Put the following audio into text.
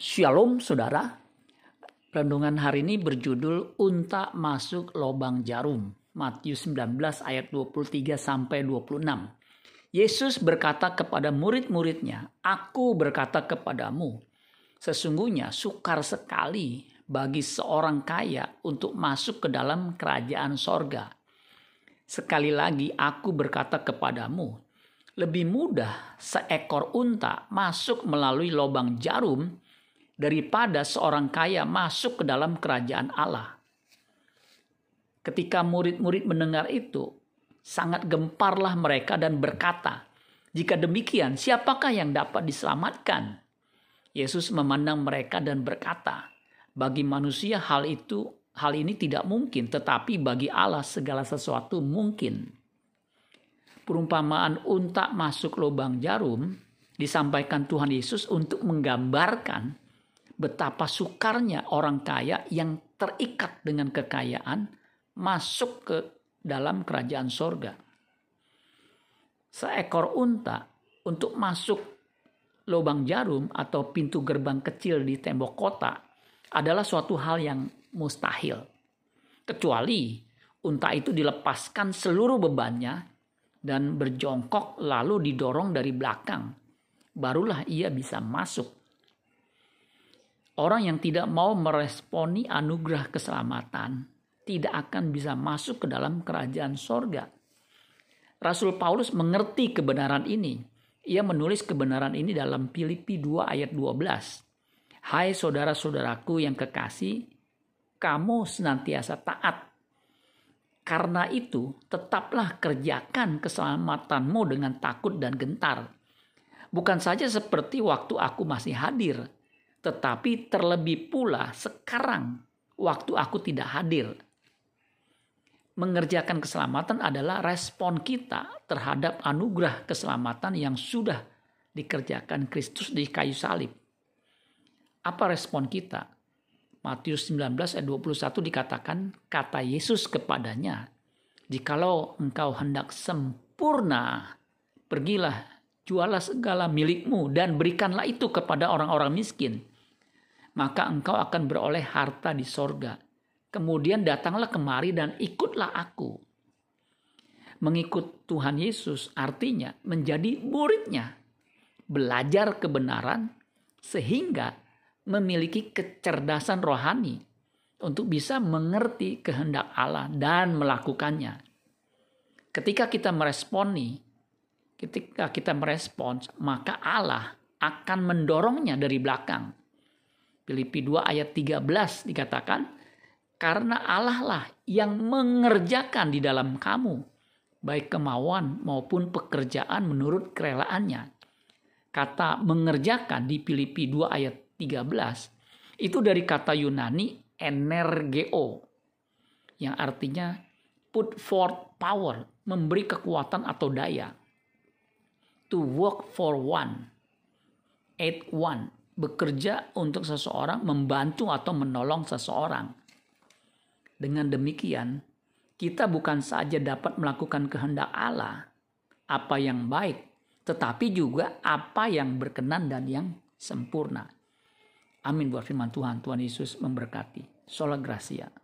Shalom saudara. Renungan hari ini berjudul Unta masuk lobang jarum. Matius 19 ayat 23 sampai 26. Yesus berkata kepada murid-muridnya, "Aku berkata kepadamu, sesungguhnya sukar sekali bagi seorang kaya untuk masuk ke dalam kerajaan sorga. Sekali lagi aku berkata kepadamu, lebih mudah seekor unta masuk melalui lobang jarum daripada seorang kaya masuk ke dalam kerajaan Allah. Ketika murid-murid mendengar itu, sangat gemparlah mereka dan berkata, "Jika demikian, siapakah yang dapat diselamatkan?" Yesus memandang mereka dan berkata, "Bagi manusia hal itu hal ini tidak mungkin, tetapi bagi Allah segala sesuatu mungkin." Perumpamaan unta masuk lubang jarum disampaikan Tuhan Yesus untuk menggambarkan betapa sukarnya orang kaya yang terikat dengan kekayaan masuk ke dalam kerajaan sorga. Seekor unta untuk masuk lubang jarum atau pintu gerbang kecil di tembok kota adalah suatu hal yang mustahil. Kecuali unta itu dilepaskan seluruh bebannya dan berjongkok lalu didorong dari belakang. Barulah ia bisa masuk Orang yang tidak mau meresponi anugerah keselamatan tidak akan bisa masuk ke dalam kerajaan sorga. Rasul Paulus mengerti kebenaran ini. Ia menulis kebenaran ini dalam Filipi 2 ayat 12. Hai saudara-saudaraku yang kekasih, kamu senantiasa taat. Karena itu, tetaplah kerjakan keselamatanmu dengan takut dan gentar. Bukan saja seperti waktu aku masih hadir, tetapi terlebih pula sekarang waktu aku tidak hadir. Mengerjakan keselamatan adalah respon kita terhadap anugerah keselamatan yang sudah dikerjakan Kristus di kayu salib. Apa respon kita? Matius 19 ayat 21 dikatakan kata Yesus kepadanya, "Jikalau engkau hendak sempurna, pergilah jualah segala milikmu dan berikanlah itu kepada orang-orang miskin maka engkau akan beroleh harta di sorga. Kemudian datanglah kemari dan ikutlah aku. Mengikut Tuhan Yesus artinya menjadi muridnya. Belajar kebenaran sehingga memiliki kecerdasan rohani untuk bisa mengerti kehendak Allah dan melakukannya. Ketika kita meresponi, ketika kita merespons, maka Allah akan mendorongnya dari belakang Filipi 2 ayat 13 dikatakan, karena Allah lah yang mengerjakan di dalam kamu, baik kemauan maupun pekerjaan menurut kerelaannya. Kata mengerjakan di Filipi 2 ayat 13 itu dari kata Yunani energeo yang artinya put forth power, memberi kekuatan atau daya. To work for one, aid one, bekerja untuk seseorang, membantu atau menolong seseorang. Dengan demikian, kita bukan saja dapat melakukan kehendak Allah, apa yang baik, tetapi juga apa yang berkenan dan yang sempurna. Amin buat firman Tuhan. Tuhan Yesus memberkati. Sola Gracia.